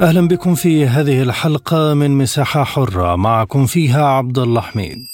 أهلا بكم في هذه الحلقة من مساحة حرة معكم فيها عبد الله حميد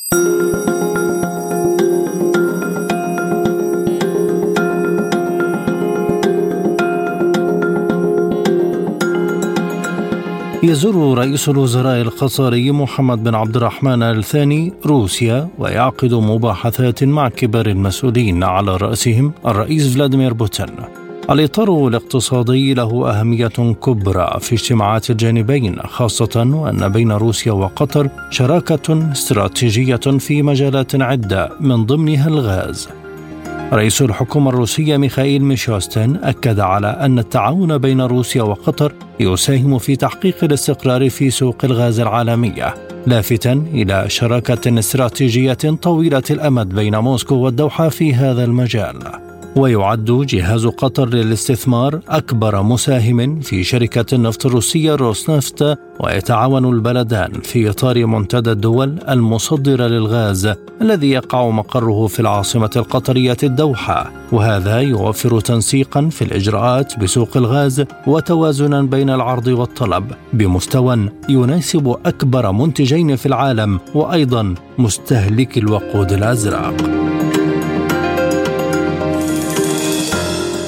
يزور رئيس الوزراء القطري محمد بن عبد الرحمن الثاني روسيا ويعقد مباحثات مع كبار المسؤولين على رأسهم الرئيس فلاديمير بوتين. الإطار الاقتصادي له أهمية كبرى في اجتماعات الجانبين خاصة وأن بين روسيا وقطر شراكة استراتيجية في مجالات عدة من ضمنها الغاز. رئيس الحكومة الروسية ميخائيل ميشوستن أكد على أن التعاون بين روسيا وقطر يساهم في تحقيق الاستقرار في سوق الغاز العالمية لافتا إلى شراكة استراتيجية طويلة الأمد بين موسكو والدوحة في هذا المجال ويعد جهاز قطر للاستثمار أكبر مساهم في شركة النفط الروسية روسنفت ويتعاون البلدان في إطار منتدى الدول المصدرة للغاز الذي يقع مقره في العاصمة القطرية الدوحة. وهذا يوفر تنسيقا في الإجراءات بسوق الغاز وتوازنا بين العرض والطلب. بمستوى يناسب أكبر منتجين في العالم وأيضا مستهلك الوقود الأزرق.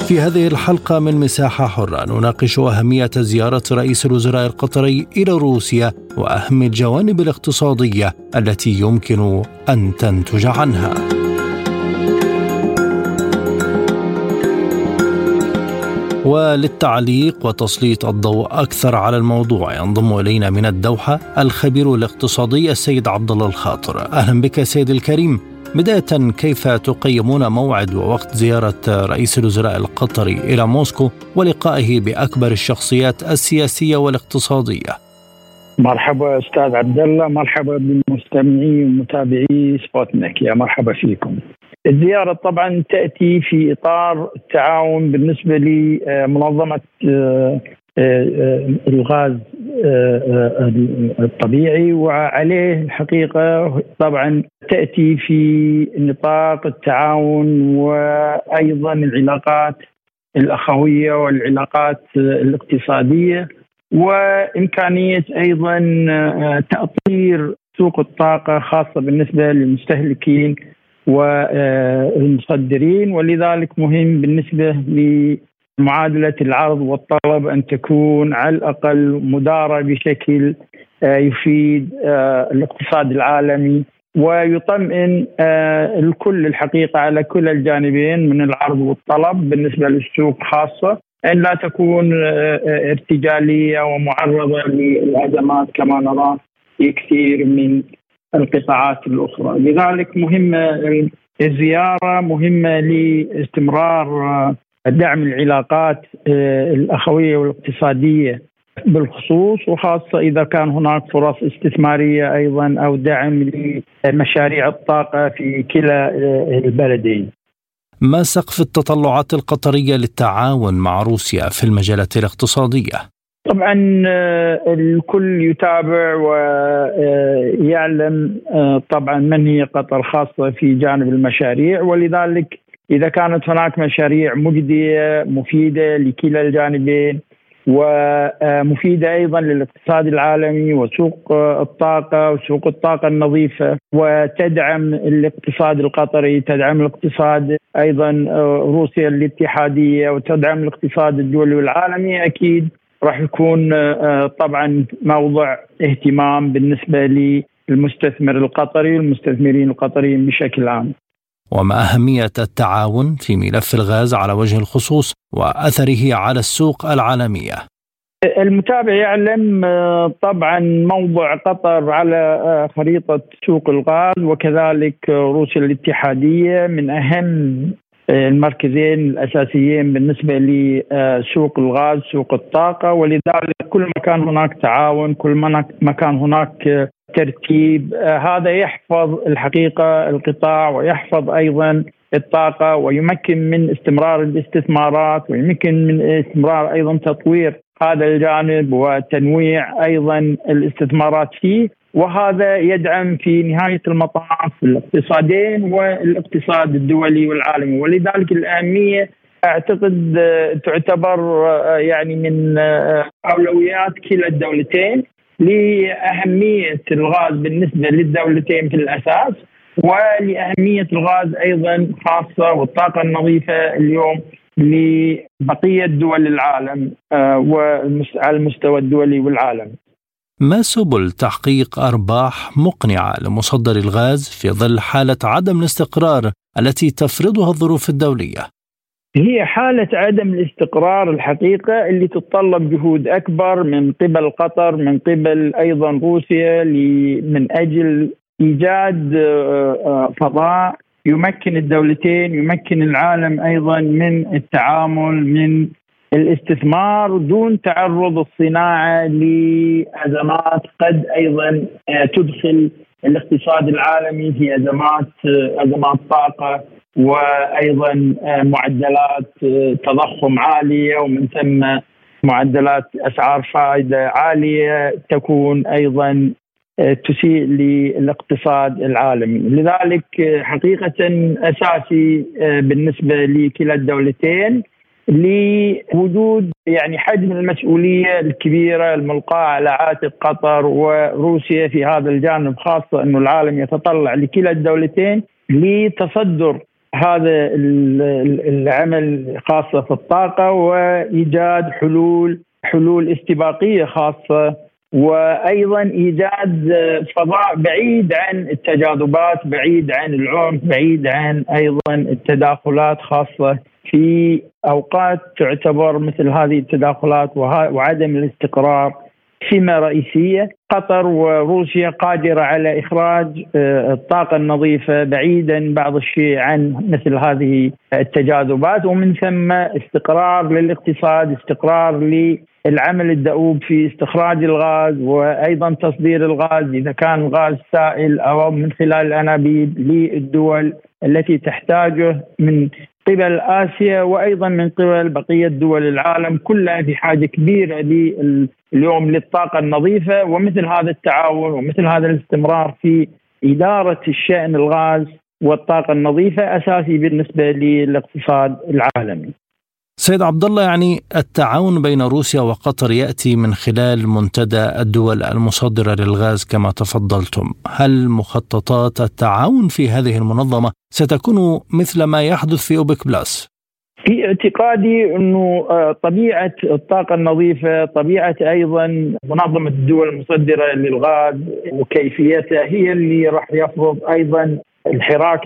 في هذه الحلقة من مساحة حرة نناقش أهمية زيارة رئيس الوزراء القطري إلى روسيا وأهم الجوانب الاقتصادية التي يمكن أن تنتج عنها. وللتعليق وتسليط الضوء أكثر على الموضوع ينضم إلينا من الدوحة الخبير الاقتصادي السيد عبد الله الخاطر أهلا بك سيد الكريم بداية كيف تقيمون موعد ووقت زيارة رئيس الوزراء القطري إلى موسكو ولقائه بأكبر الشخصيات السياسية والاقتصادية؟ مرحبا أستاذ عبد الله مرحبا بالمستمعين ومتابعي سبوتنيك يا مرحبا فيكم. الزيارة طبعا تأتي في إطار التعاون بالنسبة لمنظمة آه، آه، الغاز آه، الطبيعي وعليه الحقيقة. طبعا تأتي في نطاق التعاون وأيضا العلاقات الأخوية والعلاقات الاقتصادية وإمكانية أيضا تأطير سوق الطاقة خاصة بالنسبة للمستهلكين والمصدرين ولذلك مهم بالنسبة معادلة العرض والطلب أن تكون على الأقل مدارة بشكل آه، يفيد آه، الاقتصاد العالمي ويطمئن آه، الكل الحقيقة على كل الجانبين من العرض والطلب بالنسبة للسوق خاصة أن لا تكون ارتجالية ومعرضة للأزمات كما نرى في كثير من القطاعات الأخرى، لذلك مهمة الزيارة مهمة لاستمرار دعم العلاقات آه، الأخوية والاقتصادية بالخصوص وخاصة إذا كان هناك فرص استثمارية أيضا أو دعم لمشاريع الطاقة في كلا آه، البلدين. ما سقف التطلعات القطرية للتعاون مع روسيا في المجالات الاقتصادية؟ طبعا آه، الكل يتابع ويعلم طبعا من هي قطر خاصة في جانب المشاريع ولذلك إذا كانت هناك مشاريع مجدية مفيدة لكلا الجانبين ومفيدة أيضا للاقتصاد العالمي وسوق الطاقة وسوق الطاقة النظيفة وتدعم الاقتصاد القطري تدعم الاقتصاد أيضا روسيا الاتحادية وتدعم الاقتصاد الدولي والعالمي أكيد راح يكون طبعا موضع اهتمام بالنسبة للمستثمر القطري والمستثمرين القطريين بشكل عام. وما أهمية التعاون في ملف الغاز على وجه الخصوص وأثره على السوق العالمية. المتابع يعلم آه، طبعا موضع قطر على آه، خريطة سوق الغاز وكذلك روسيا الاتحادية من أهم آه، المركزين الأساسيين بالنسبة لسوق الغاز سوق الطاقة. ولذلك كل ما كان هناك تعاون كل ما كان هناك الترتيب هذا يحفظ الحقيقة القطاع ويحفظ أيضا الطاقة ويمكن من استمرار الاستثمارات ويمكن من استمرار أيضا تطوير هذا الجانب وتنويع أيضا الاستثمارات فيه. وهذا يدعم في نهاية المطاف الاقتصادين والاقتصاد الدولي والعالمي. ولذلك الأهمية أعتقد تعتبر يعني من أولويات كلا الدولتين. لأهمية الغاز بالنسبة للدولتين في الأساس ولأهمية الغاز أيضا خاصة والطاقة النظيفة اليوم لبقية دول العالم آه، وعلى المستوى الدولي والعالمي. ما سبل تحقيق أرباح مقنعة لمصدر الغاز في ظل حالة عدم الاستقرار التي تفرضها الظروف الدولية؟ هي حالة عدم الاستقرار الحقيقة اللي تتطلب جهود أكبر من قبل قطر من قبل أيضا روسيا من أجل إيجاد آه، آه، فضاء يمكن الدولتين يمكن العالم أيضا من التعامل من الاستثمار دون تعرض الصناعة لأزمات قد أيضا آه، تدخل الاقتصاد العالمي في أزمات أزمات طاقة. وأيضا آه، معدلات آه، تضخم عالية ومن ثم معدلات أسعار فائدة عالية تكون أيضا آه، تسيء للاقتصاد العالمي. لذلك حقيقه أساسي بالنسبة لكلا الدولتين لوجود يعني حجم المسؤولية الكبيرة الملقاة على عاتق قطر وروسيا في هذا الجانب خاصة إنه العالم يتطلع لكلا الدولتين لتصدر هذا العمل خاصة في الطاقة وإيجاد حلول حلول استباقية خاصة وأيضا إيجاد فضاء بعيد عن التجاذبات بعيد عن العنف بعيد عن أيضا التداخلات خاصة في أوقات تعتبر مثل هذه التداخلات وعدم الاستقرار. سمة رئيسية. قطر وروسيا قادرة على إخراج آه، الطاقة النظيفة بعيدا بعض الشيء عن مثل هذه التجاذبات. ومن ثم استقرار للاقتصاد استقرار للعمل الدؤوب في استخراج الغاز وأيضا تصدير الغاز إذا كان الغاز سائل أو من خلال الأنابيب للدول التي تحتاجه من قبل آسيا وأيضا من قبل بقية دول العالم كلها في حاجة كبيرة اليوم للطاقة النظيفة ومثل هذا التعاون ومثل هذا الاستمرار في إدارة الشأن الغاز والطاقة النظيفة أساسي بالنسبة للاقتصاد العالمي. سيد عبد الله يعني التعاون بين روسيا وقطر يأتي من خلال منتدى الدول المصدرة للغاز كما تفضلتم، هل مخططات التعاون في هذه المنظمة ستكون مثل ما يحدث في اوبك بلاس؟ في اعتقادي أنه آه، طبيعة الطاقة النظيفة، طبيعة أيضا منظمة الدول المصدرة للغاز وكيفيتها هي اللي راح يفرض أيضا الحراك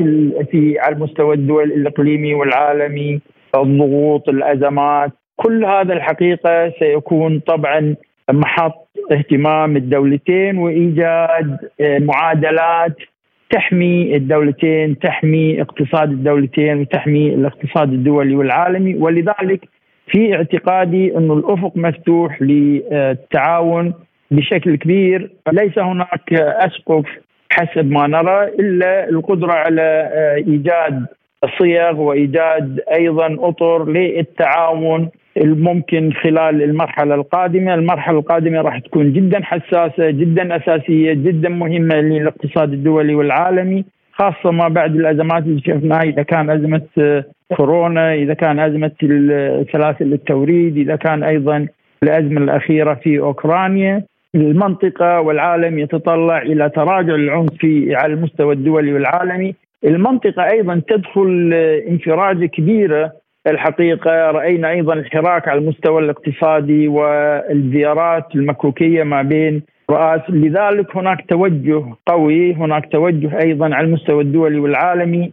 في على المستوى الدول الإقليمي والعالمي الضغوط الأزمات كل هذا الحقيقة سيكون طبعا محط اهتمام الدولتين وإيجاد آه، معادلات تحمي الدولتين تحمي اقتصاد الدولتين وتحمي الاقتصاد الدولي والعالمي. ولذلك في اعتقادي انه الأفق مفتوح للتعاون بشكل كبير. ليس هناك أسقف حسب ما نرى إلا القدرة على آه، إيجاد صيغ وإيجاد أيضا أطر للتعاون الممكن خلال المرحلة القادمة، المرحلة القادمة راح تكون جدا حساسة، جدا أساسية، جدا مهمة للاقتصاد الدولي والعالمي، خاصة ما بعد الأزمات اللي شفناها إذا كان أزمة كورونا، إذا كان أزمة سلاسل التوريد، إذا كان أيضا الأزمة الأخيرة في أوكرانيا، المنطقة والعالم يتطلع إلى تراجع العنف على المستوى الدولي والعالمي، المنطقة أيضا تدخل انفراجة كبيرة. الحقيقة رأينا أيضا الحراك على المستوى الاقتصادي والزيارات المكوكية ما بين رؤاس لذلك هناك توجه قوي هناك توجه أيضا على المستوى الدولي والعالمي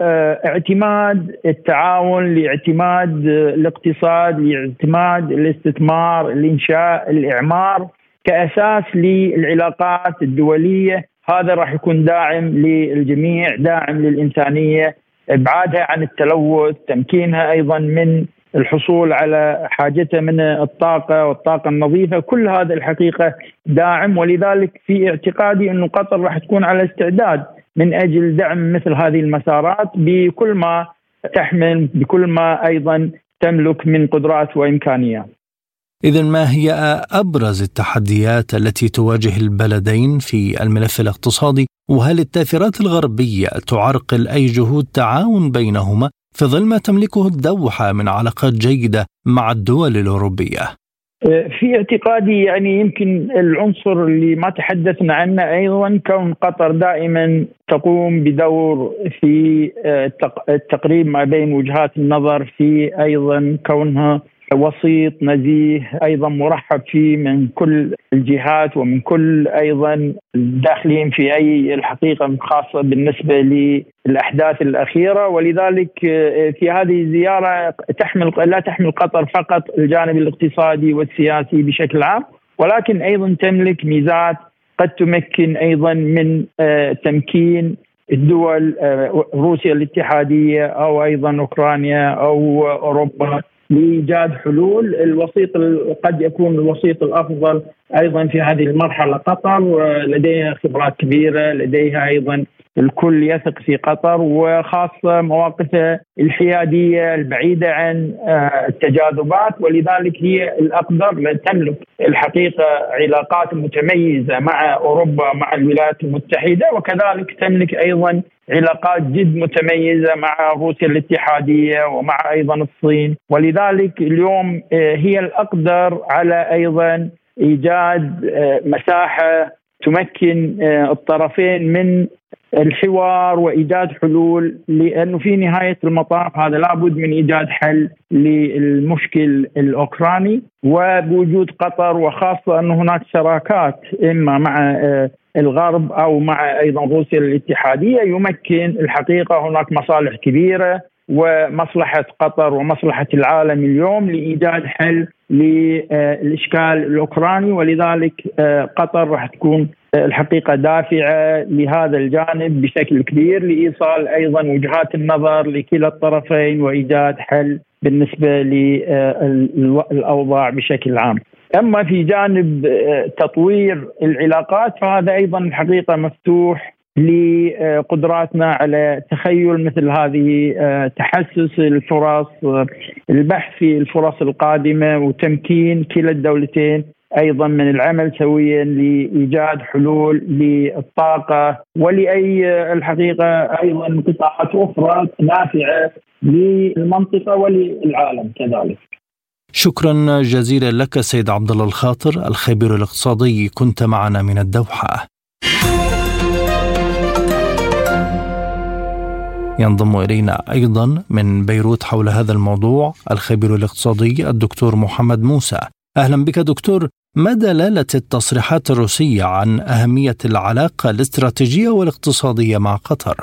لاعتماد التعاون لاعتماد الاقتصاد لاعتماد الاستثمار الإنشاء الإعمار كأساس للعلاقات الدولية هذا راح يكون داعم للجميع داعم للإنسانية إبعادها عن التلوث تمكينها أيضا من الحصول على حاجته من الطاقة والطاقة النظيفة كل هذا الحقيقة داعم ولذلك في اعتقادي أنه قطر راح تكون على استعداد من أجل دعم مثل هذه المسارات بكل ما تحمل بكل ما أيضا تملك من قدرات وإمكانيات. إذا ما هي أبرز التحديات التي تواجه البلدين في الملف الاقتصادي وهل التأثيرات الغربية تعرقل أي جهود تعاون بينهما في ظل ما تملكه الدوحة من علاقات جيدة مع الدول الأوروبية؟ في اعتقادي يعني يمكن العنصر اللي ما تحدثنا عنه أيضا كون قطر دائما تقوم بدور في التقريب ما بين وجهات النظر في أيضا كونها وسيط نزيه أيضا مرحب فيه من كل الجهات ومن كل أيضا الداخلين في أي الحقيقة خاصه بالنسبة للأحداث الأخيرة. ولذلك آه، في هذه الزيارة تحمل لا تحمل قطر فقط الجانب الاقتصادي والسياسي بشكل عام ولكن أيضا تملك ميزات قد تمكن أيضا من آه، تمكين الدول آه، روسيا الاتحادية أو أيضا أوكرانيا أو أوروبا. لايجاد حلول. الوسيط قد يكون الوسيط الأفضل أيضا في هذه المرحلة. قطر لديها خبرات كبيرة لديها أيضا الكل يثق في قطر وخاصه مواقفها الحيادية البعيدة عن آه، التجاذبات ولذلك هي الأقدر تملك الحقيقة علاقات متميزة مع أوروبا مع الولايات المتحدة وكذلك تملك أيضا علاقات جد متميزة مع روسيا الاتحادية ومع أيضا الصين. ولذلك اليوم آه، هي الأقدر على أيضا إيجاد آه، مساحة تمكن الطرفين من الحوار وإيجاد حلول لأنه في نهاية المطاف هذا لابد من إيجاد حل للمشكل الأوكراني وبوجود قطر وخاصة انه هناك شراكات إما مع آه، الغرب أو مع أيضا روسيا الاتحادية يمكن الحقيقة هناك مصالح كبيرة ومصلحة قطر ومصلحة العالم اليوم لإيجاد حل للإشكال الأوكراني ولذلك آه، قطر راح تكون الحقيقة دافعة لهذا الجانب بشكل كبير لإيصال أيضا وجهات النظر لكلا الطرفين وإيجاد حل بالنسبة للأوضاع بشكل عام. أما في جانب آه، تطوير العلاقات فهذا أيضا الحقيقة مفتوح لقدراتنا على تخيل مثل هذه آه، تحسس الفرص آه، البحث في الفرص القادمة وتمكين كلا الدولتين أيضا من العمل سويا لإيجاد حلول للطاقة ولأي آه، الحقيقة أيضا قطاعات أخرى نافعة للمنطقة وللعالم كذلك. شكرا جزيلا لك سيد عبد الله الخاطر الخبير الاقتصادي كنت معنا من الدوحة. ينضم إلينا أيضا من بيروت حول هذا الموضوع الخبير الاقتصادي الدكتور محمد موسى. أهلا بك دكتور، ما دلالة التصريحات الروسية عن أهمية العلاقة الاستراتيجية والاقتصادية مع قطر؟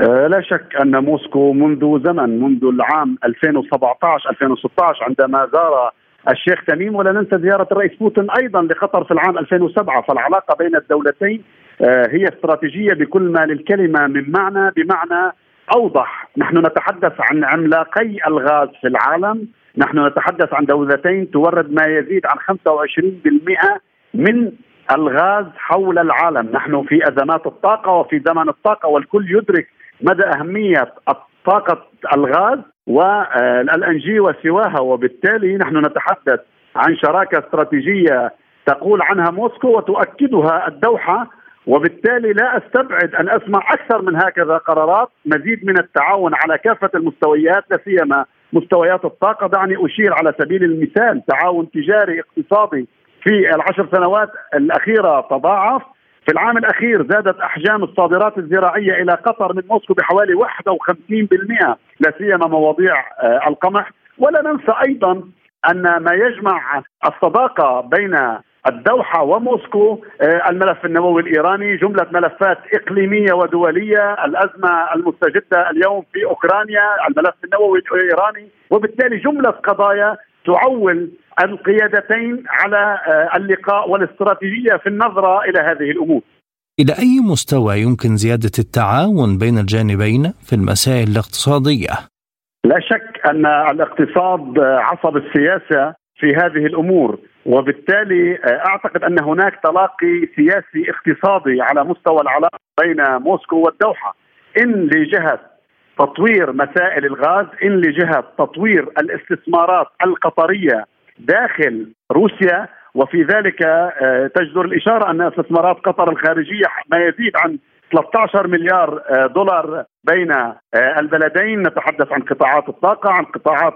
آه، لا شك أن موسكو منذ زمن منذ العام 2017 2016 عندما زار الشيخ تميم ولا ننسى زيارة الرئيس بوتين أيضا لقطر في العام 2007 فالعلاقة بين الدولتين آه، هي استراتيجية بكل ما للكلمة من معنى بمعنى أوضح نحن نتحدث عن عملاقي الغاز في العالم نحن نتحدث عن دولتين تورد ما يزيد عن 25% من الغاز حول العالم. نحن في أزمات الطاقة وفي زمن الطاقة والكل يدرك مدى أهمية طاقة الغاز والانجي وسواها. وبالتالي نحن نتحدث عن شراكة استراتيجية تقول عنها موسكو وتؤكدها الدوحة. وبالتالي لا أستبعد أن أسمع أكثر من هكذا قرارات مزيد من التعاون على كافة المستويات لا سيما مستويات الطاقة. دعني أشير على سبيل المثال تعاون تجاري اقتصادي في العشر سنوات الأخيرة تضاعف. في العام الأخير زادت أحجام الصادرات الزراعية إلى قطر من موسكو بحوالي 51% لا سيما مواضيع آه، القمح. ولا ننسى أيضا أن ما يجمع الصداقة بين الدوحة وموسكو آه، الملف النووي الإيراني جملة ملفات إقليمية ودولية الأزمة المستجدة اليوم في أوكرانيا الملف النووي الإيراني وبالتالي جملة قضايا تعول القيادتين على آه، اللقاء والاستراتيجية في النظرة إلى هذه الأمور. إلى أي مستوى يمكن زيادة التعاون بين الجانبين في المسائل الاقتصادية؟ لا شك أن الاقتصاد عصب السياسة في هذه الأمور وبالتالي أعتقد أن هناك تلاقي سياسي اقتصادي على مستوى العلاقه بين موسكو والدوحة. إن لجهة تطوير مسائل الغاز إن لجهة تطوير الاستثمارات القطرية داخل روسيا وفي ذلك آه، تجدر الإشارة أن استثمارات قطر الخارجية ما يزيد عن 13 مليار آه، دولار بين آه، البلدين نتحدث عن قطاعات الطاقة عن قطاعات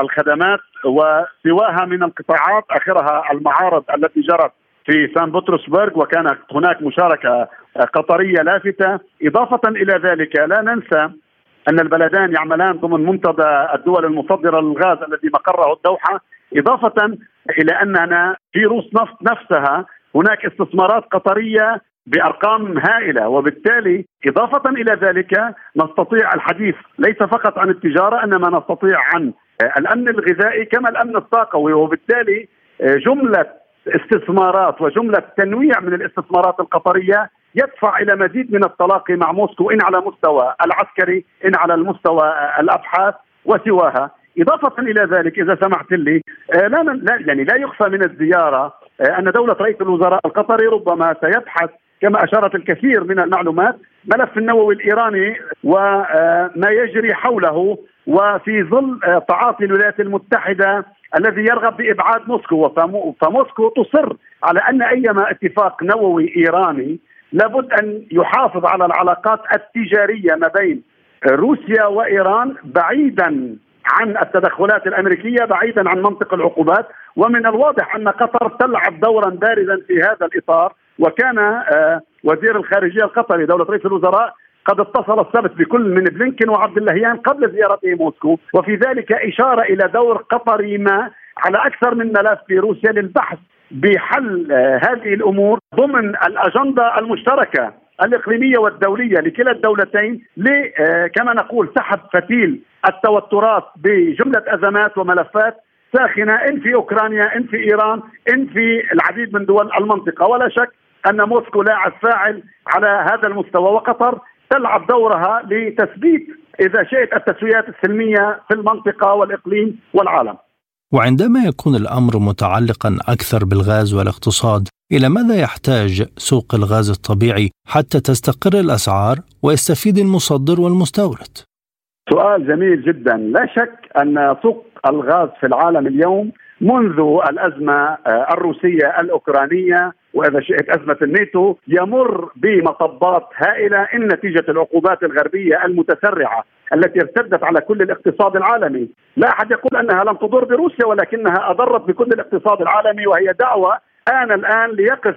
الخدمات وسواها من القطاعات آخرها المعارض التي جرت في سان بطرسبرغ وكانت هناك مشاركة قطرية لافتة. إضافة إلى ذلك لا ننسى أن البلدان يعملان ضمن منتدى الدول المصدره للغاز الذي مقره الدوحة. إضافة إلى أننا في روس نفط نفسها هناك استثمارات قطرية بأرقام هائلة. وبالتالي إضافة إلى ذلك نستطيع الحديث ليس فقط عن التجارة إنما نستطيع عن الأمن الغذائي كما الأمن الطاقوي. وبالتالي جملة استثمارات وجملة تنويع من الاستثمارات القطرية يدفع إلى مزيد من التلاقي مع موسكو إن على مستوى العسكري إن على المستوى الأبحاث وسواها. إضافة إلى ذلك إذا سمحت لي آه، لا, يعني لا يخفى من الزيارة آه، أن دولة رئيس الوزراء القطري ربما سيبحث كما أشارت الكثير من المعلومات ملف النووي الإيراني وما يجري حوله وفي ظل آه، تعاطي الولايات المتحدة الذي يرغب بإبعاد موسكو. فموسكو تصر على أن أيما اتفاق نووي إيراني لابد أن يحافظ على العلاقات التجارية ما بين روسيا وإيران بعيدا عن التدخلات الأمريكية بعيدا عن منطق العقوبات. ومن الواضح أن قطر تلعب دورا بارزا في هذا الإطار. وكان آه، وزير الخارجية القطري دولة رئيس الوزراء قد اتصل السبت بكل من بلينكن وعبد اللهيان قبل زيارته موسكو وفي ذلك إشارة إلى دور قطري ما على أكثر من ملف في روسيا للبحث بحل آه، هذه الأمور ضمن الأجندة المشتركة الإقليمية والدولية لكلا الدولتين آه، كما نقول سحب فتيل التوترات بجملة أزمات وملفات ساخنة إن في أوكرانيا إن في إيران إن في العديد من دول المنطقة. ولا شك أن موسكو لاعب فاعل على هذا المستوى وقطر تلعب دورها لتثبيت إذا شئت التسويات السلمية في المنطقة والإقليم والعالم. وعندما يكون الأمر متعلقا أكثر بالغاز والاقتصاد إلى ماذا يحتاج سوق الغاز الطبيعي حتى تستقر الأسعار ويستفيد المصدر والمستورد سؤال جميل جدا لا شك أن سوق الغاز في العالم اليوم منذ الأزمة آه، الروسية الأوكرانية وإذا شئت أزمة الناتو يمر بمطبات هائلة إن نتيجة العقوبات الغربية المتسرعة التي ارتدت على كل الاقتصاد العالمي، لا أحد يقول أنها لم تضر بروسيا ولكنها أضرت بكل الاقتصاد العالمي وهي دعوة آن الآن ليقف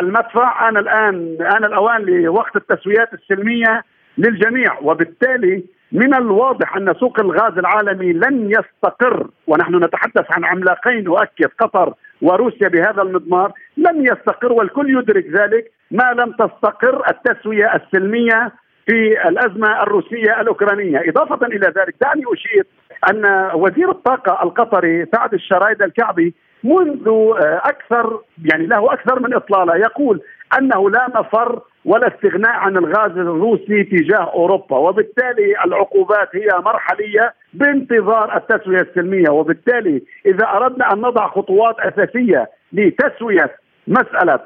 المدفع آن الآن آن الأوان لوقت التسويات السلمية للجميع. وبالتالي من الواضح أن سوق الغاز العالمي لن يستقر. ونحن نتحدث عن عملاقين أؤكد قطر وروسيا بهذا المضمار لن يستقر والكل يدرك ذلك ما لم تستقر التسوية السلمية في الأزمة الروسية الأوكرانية. إضافة إلى ذلك دعني أشير أن وزير الطاقة القطري سعد الشرايد الكعبي منذ آه، أكثر يعني له أكثر من إطلالة يقول أنه لا مفر ولا استغناء عن الغاز الروسي تجاه أوروبا وبالتالي العقوبات هي مرحلية بانتظار التسوية السلمية وبالتالي إذا أردنا أن نضع خطوات أساسية لتسوية مسألة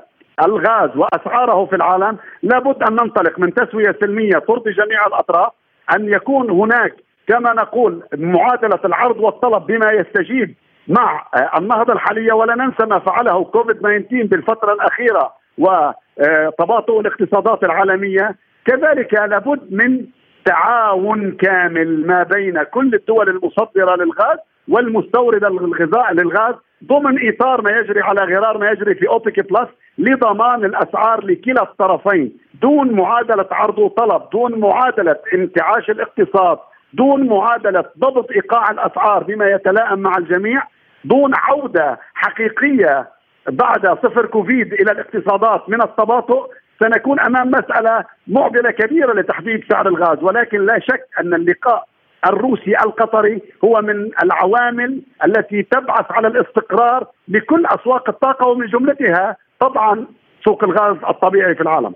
الغاز وأسعاره في العالم لابد أن ننطلق من تسوية سلمية ترضي جميع الأطراف أن يكون هناك كما نقول معادلة العرض والطلب بما يستجيب مع آه، النهضة الحالية ولا ننسى ما فعله كوفيد 19 بالفترة الأخيرة وتباطؤ الاقتصادات العالمية. كذلك لابد من تعاون كامل ما بين كل الدول المصدرة للغاز والمستوردة للغذاء للغاز ضمن إطار ما يجري على غرار ما يجري في أوبك بلس لضمان الأسعار لكلا الطرفين. دون معادلة عرض وطلب دون معادلة انتعاش الاقتصاد دون معادلة ضبط إيقاع الأسعار بما يتلائم مع الجميع دون عودة حقيقية بعد صفر كوفيد إلى الاقتصادات من التباطؤ سنكون أمام مسألة معضلة كبيرة لتحديد سعر الغاز. ولكن لا شك أن اللقاء الروسي القطري هو من العوامل التي تبعث على الاستقرار لكل أسواق الطاقة ومن جملتها طبعا سوق الغاز الطبيعي في العالم.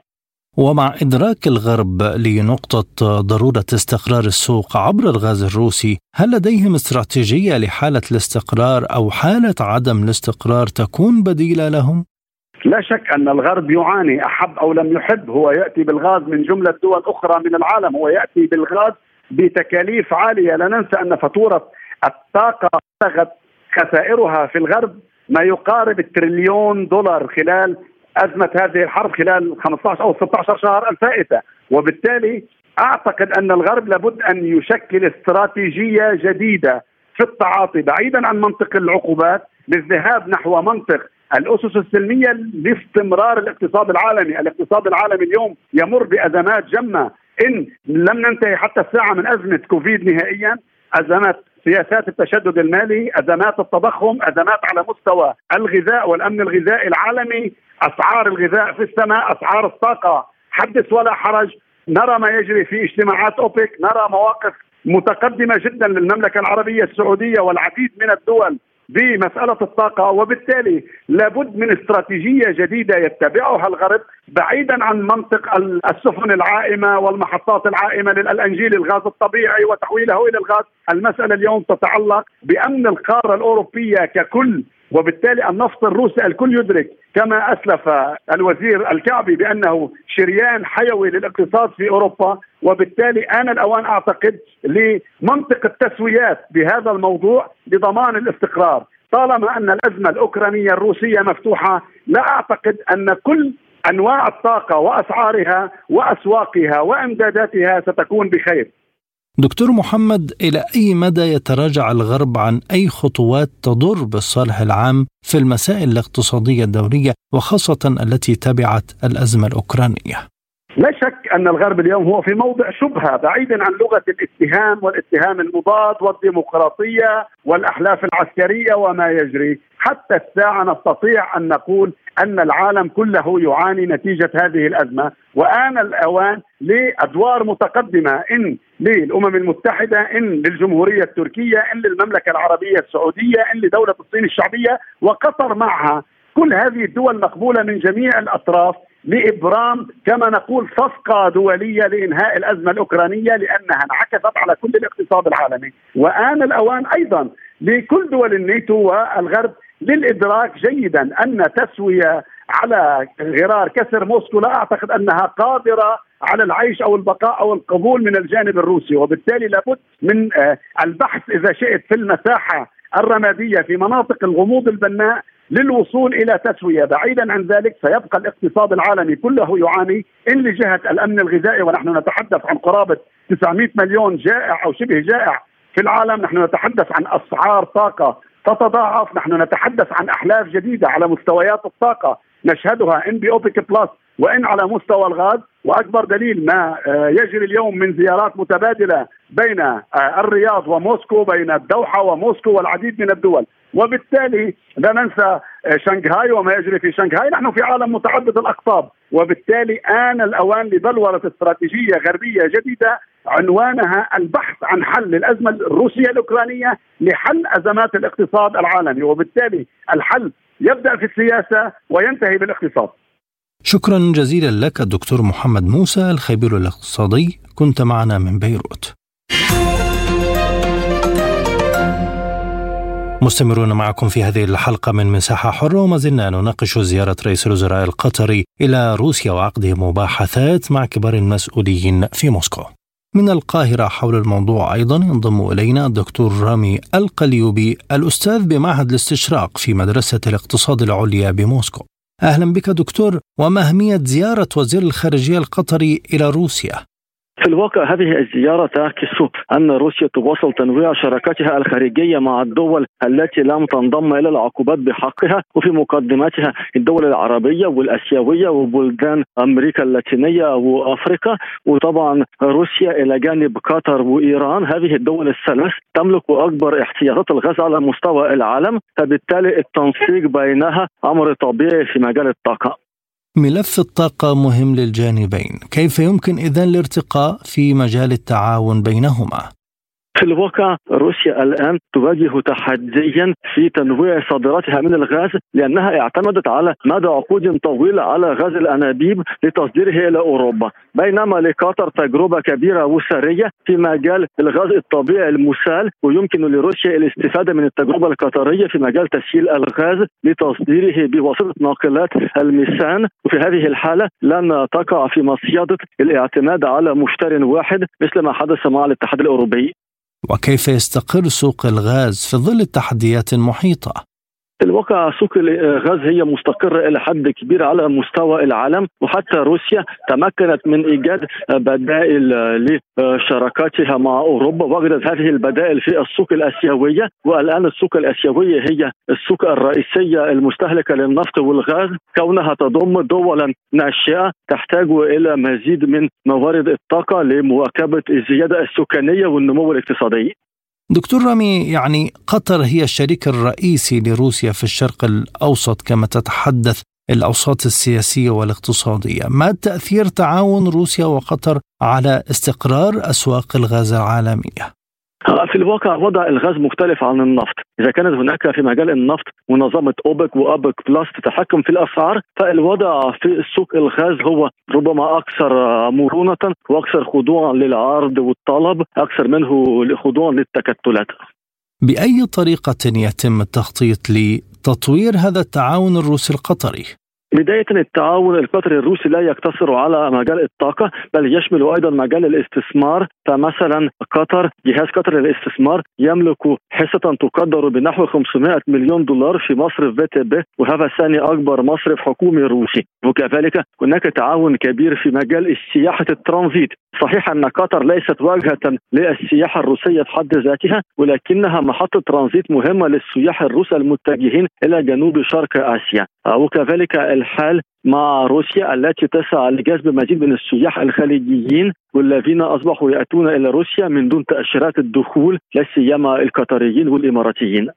ومع إدراك الغرب لنقطة ضرورة استقرار السوق عبر الغاز الروسي هل لديهم استراتيجية لحالة الاستقرار أو حالة عدم الاستقرار تكون بديلة لهم؟ لا شك أن الغرب يعاني أحب أو لم يحب هو يأتي بالغاز من جملة دول أخرى من العالم هو يأتي بالغاز بتكاليف عالية لا ننسى أن فاتورة الطاقة بلغت خسائرها في الغرب ما يقارب التريليون دولار خلال أزمة هذه الحرب خلال 15 أو 16 شهر الفائتة. وبالتالي أعتقد أن الغرب لابد أن يشكل استراتيجية جديدة في التعاطي بعيدا عن منطق العقوبات للذهاب نحو منطق الأسس السلمية لاستمرار الاقتصاد العالمي، الاقتصاد العالمي اليوم يمر بأزمات جمة. إن لم ننتهي حتى الساعة من أزمة كوفيد نهائيا، أزمات سياسات التشدد المالي، أزمات التضخم، أزمات على مستوى الغذاء والأمن الغذائي العالمي، أسعار الغذاء في السماء، أسعار الطاقة. حدث ولا حرج، نرى ما يجري في اجتماعات أوبك، نرى مواقف متقدمة جدا للمملكة العربية السعودية والعديد من الدول بمسألة الطاقة. وبالتالي لابد من استراتيجية جديدة يتبعها الغرب بعيدا عن منطق السفن العائمة والمحطات العائمة للأنجيل الغاز الطبيعي وتحويله إلى الغاز، المسألة اليوم تتعلق بأمن القارة الأوروبية ككل وبالتالي النفط الروسي الكل يدرك كما أسلف الوزير الكعبي بأنه شريان حيوي للاقتصاد في أوروبا وبالتالي آن الأوان أعتقد لمنطق التسويات بهذا الموضوع لضمان الاستقرار. طالما أن الأزمة الأوكرانية الروسية مفتوحة لا أعتقد أن كل أنواع الطاقة وأسعارها وأسواقها وإمداداتها ستكون بخير. دكتور محمد إلى أي مدى يتراجع الغرب عن أي خطوات تضر بالصالح العام في المسائل الاقتصادية الدولية وخاصة التي تبعت الأزمة الأوكرانية؟ لا شك أن الغرب اليوم هو في موضع شبهة بعيدا عن لغة الاتهام والاتهام المضاد والديمقراطية والأحلاف العسكرية وما يجري، حتى الساعة نستطيع أن نقول أن العالم كله يعاني نتيجة هذه الأزمة، وآن الأوان لأدوار متقدمة إن للأمم المتحدة، إن للجمهورية التركية، إن للمملكة العربية السعودية، إن لدولة الصين الشعبية وقطر معها، كل هذه الدول مقبولة من جميع الأطراف لإبرام كما نقول صفقة دولية لإنهاء الأزمة الأوكرانية لأنها انعكست على كل الاقتصاد العالمي، وآن الأوان أيضا لكل دول الناتو والغرب للإدراك جيدا أن تسوية على غرار كسر موسكو لا أعتقد أنها قادرة على العيش أو البقاء أو القبول من الجانب الروسي وبالتالي لابد من آه، البحث إذا شئت في المساحة الرمادية في مناطق الغموض البناء للوصول إلى تسوية، بعيدا عن ذلك سيبقى الاقتصاد العالمي كله يعاني إن لجهة الأمن الغذائي ونحن نتحدث عن قرابة 900 مليون جائع أو شبه جائع في العالم، نحن نتحدث عن أسعار طاقة تتضاعف، نحن نتحدث عن أحلاف جديدة على مستويات الطاقة. نشهدها إن بأوبك بلس وإن على مستوى الغاز. وأكبر دليل ما آه، يجري اليوم من زيارات متبادلة بين آه، الرياض وموسكو بين الدوحة وموسكو والعديد من الدول. وبالتالي لا ننسى آه، شنغهاي وما يجري في شنغهاي نحن في عالم متعدد الأقطاب. وبالتالي آن الأوان لبلورة استراتيجية غربية جديدة عنوانها البحث عن حل الأزمة الروسية الأوكرانية لحل أزمات الاقتصاد العالمي. وبالتالي الحل يبدأ في السياسة وينتهي بالاقتصاد. شكرا جزيلا لك الدكتور محمد موسى الخبير الاقتصادي. كنت معنا من بيروت. مستمرون معكم في هذه الحلقة من مساحة حرة وما زلنا نناقش زيارة رئيس الوزراء القطري إلى روسيا وعقد مباحثات مع كبار المسؤولين في موسكو. من القاهرة حول الموضوع أيضا ينضم إلينا الدكتور رامي القليوبي الأستاذ بمعهد الاستشراق في مدرسة الاقتصاد العليا بموسكو. أهلا بك دكتور وما أهمية زيارة وزير الخارجية القطري إلى روسيا؟ في الواقع هذه الزيارة تعكس أن روسيا تواصل تنويع شراكاتها الخارجية مع الدول التي لم تنضم إلى العقوبات بحقها وفي مقدمتها الدول العربية والآسيوية وبلدان أمريكا اللاتينية وأفريقيا وطبعا روسيا إلى جانب قطر وإيران. هذه الدول الثلاث تملك أكبر احتياطات الغاز على مستوى العالم فبالتالي التنسيق بينها أمر طبيعي في مجال الطاقة. ملف الطاقة مهم للجانبين، كيف يمكن إذن الارتقاء في مجال التعاون بينهما؟ في الواقع روسيا الآن تواجه تحديا في تنويع صادراتها من الغاز لأنها اعتمدت على مدى عقود طويلة على غاز الأنابيب لتصديره إلى أوروبا، بينما لقطر تجربة كبيرة وساريه في مجال الغاز الطبيعي المسال ويمكن لروسيا الاستفادة من التجربة القطرية في مجال تسييل الغاز لتصديره بواسطة ناقلات الميثان. وفي هذه الحالة لن تقع في مصيدة الاعتماد على مشتر واحد مثل ما حدث مع الاتحاد الأوروبي. وكيف يستقر سوق الغاز في ظل التحديات المحيطه الواقع سوق الغاز هي مستقرة إلى حد كبير على مستوى العالم وحتى روسيا تمكنت من إيجاد بدائل لشراكاتها مع أوروبا وجدت هذه البدائل في السوق الآسيوية. والآن السوق الآسيوية هي السوق الرئيسية المستهلكة للنفط والغاز. كونها تضم دولا ناشئة تحتاج إلى مزيد من موارد الطاقة لمواكبة الزيادة السكانية والنمو الاقتصادي. دكتور رامي يعني قطر هي الشريك الرئيسي لروسيا في الشرق الأوسط كما تتحدث الأوساط السياسية والاقتصادية، ما تأثير تعاون روسيا وقطر على استقرار أسواق الغاز العالمية؟ في الواقع وضع الغاز مختلف عن النفط إذا كانت هناك في مجال النفط منظمة أوبك وأوبك بلس تتحكم في الأسعار فالوضع في سوق الغاز هو ربما أكثر مرونة وأكثر خضوعا للعرض والطلب أكثر منه خضوعا للتكتلات بأي طريقة يتم التخطيط لتطوير هذا التعاون الروسي القطري؟ بداية التعاون القطري الروسي لا يقتصر على مجال الطاقة بل يشمل أيضا مجال الاستثمار فمثلا قطر جهاز قطر للاستثمار يملك حصة تقدر بنحو 500 مليون دولار في مصرف VTB وهذا ثاني أكبر مصرف حكومي روسي. وكذلك هناك تعاون كبير في مجال سياحة الترانزيت. صحيح أن قطر ليست واجهة للسياحة الروسية في حد ذاتها ولكنها محطة ترانزيت مهمة للسياح الروس المتجهين إلى جنوب شرق آسيا وكذلك الحال مع روسيا التي تسعى لجذب مزيد من السياح الخليجيين والذين أصبحوا يأتون إلى روسيا من دون تأشيرات الدخول لا سيما القطريين والإماراتيين.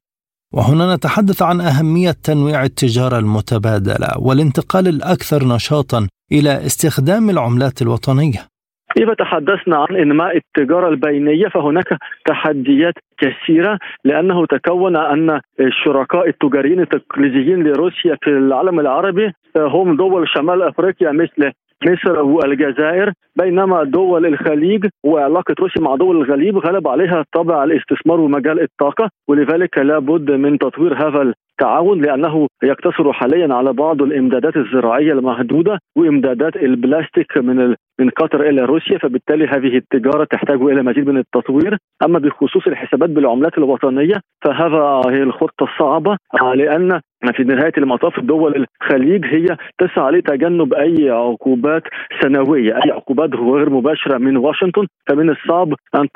وهنا نتحدث عن أهمية تنويع التجارة المتبادلة والانتقال الأكثر نشاطا إلى استخدام العملات الوطنية. إذا تحدثنا عن إنماء التجارة البينية فهناك تحديات كثيرة لأنه تكون أن الشركاء التجاريين التقليديين لروسيا في العالم العربي هم دول شمال أفريقيا مثل مصر والجزائر بينما دول الخليج وعلاقة روسيا مع دول الخليج غلب عليها طابع الاستثمار ومجال الطاقة ولذلك لابد من تطوير هذا التعاون لأنه يقتصر حاليا على بعض الإمدادات الزراعية المحدودة وإمدادات البلاستيك من من قطر إلى روسيا فبالتالي هذه التجارة تحتاج إلى مزيد من التطوير. أما بخصوص الحسابات بالعملات الوطنية فهذا هي الخطة الصعبة لأن في نهاية المطاف دول الخليج هي تسعى لتجنب أي عقوبات سنوية أي عقوبات غير مباشرة من واشنطن. فمن الصعب أن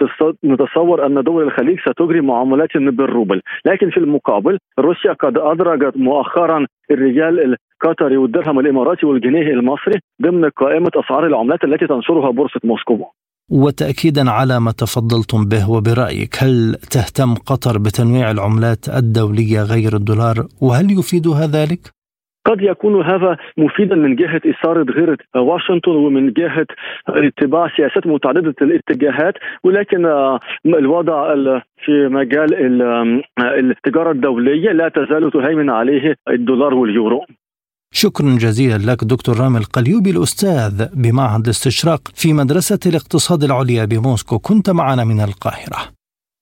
نتصور أن دول الخليج ستجري معاملات بالروبل. لكن في المقابل روسيا قد أدرجت مؤخرا الريال القطري والدرهم الإماراتي والجنيه المصري ضمن قائمة أسعار العملات التي تنشرها بورصة موسكو وتأكيدا على ما تفضلتم به وبرأيك هل تهتم قطر بتنويع العملات الدولية غير الدولار وهل يفيدها ذلك؟ قد يكون هذا مفيدا من جهة إثارة غيره واشنطن ومن جهة اتباع سياسات متعددة الاتجاهات ولكن الوضع في مجال التجارة الدولية لا تزال تهيمن عليه الدولار واليورو. شكرا جزيلا لك دكتور رامي القليوبي الأستاذ بمعهد الاستشراق في مدرسة الاقتصاد العليا بموسكو كنت معنا من القاهرة.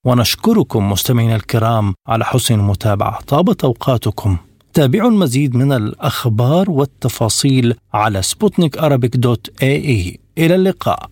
ونشكركم مستمعينا الكرام على حسن المتابعة. طابت أوقاتكم. تابعوا المزيد من الأخبار والتفاصيل على سبوتنيك dot AE. إلى اللقاء.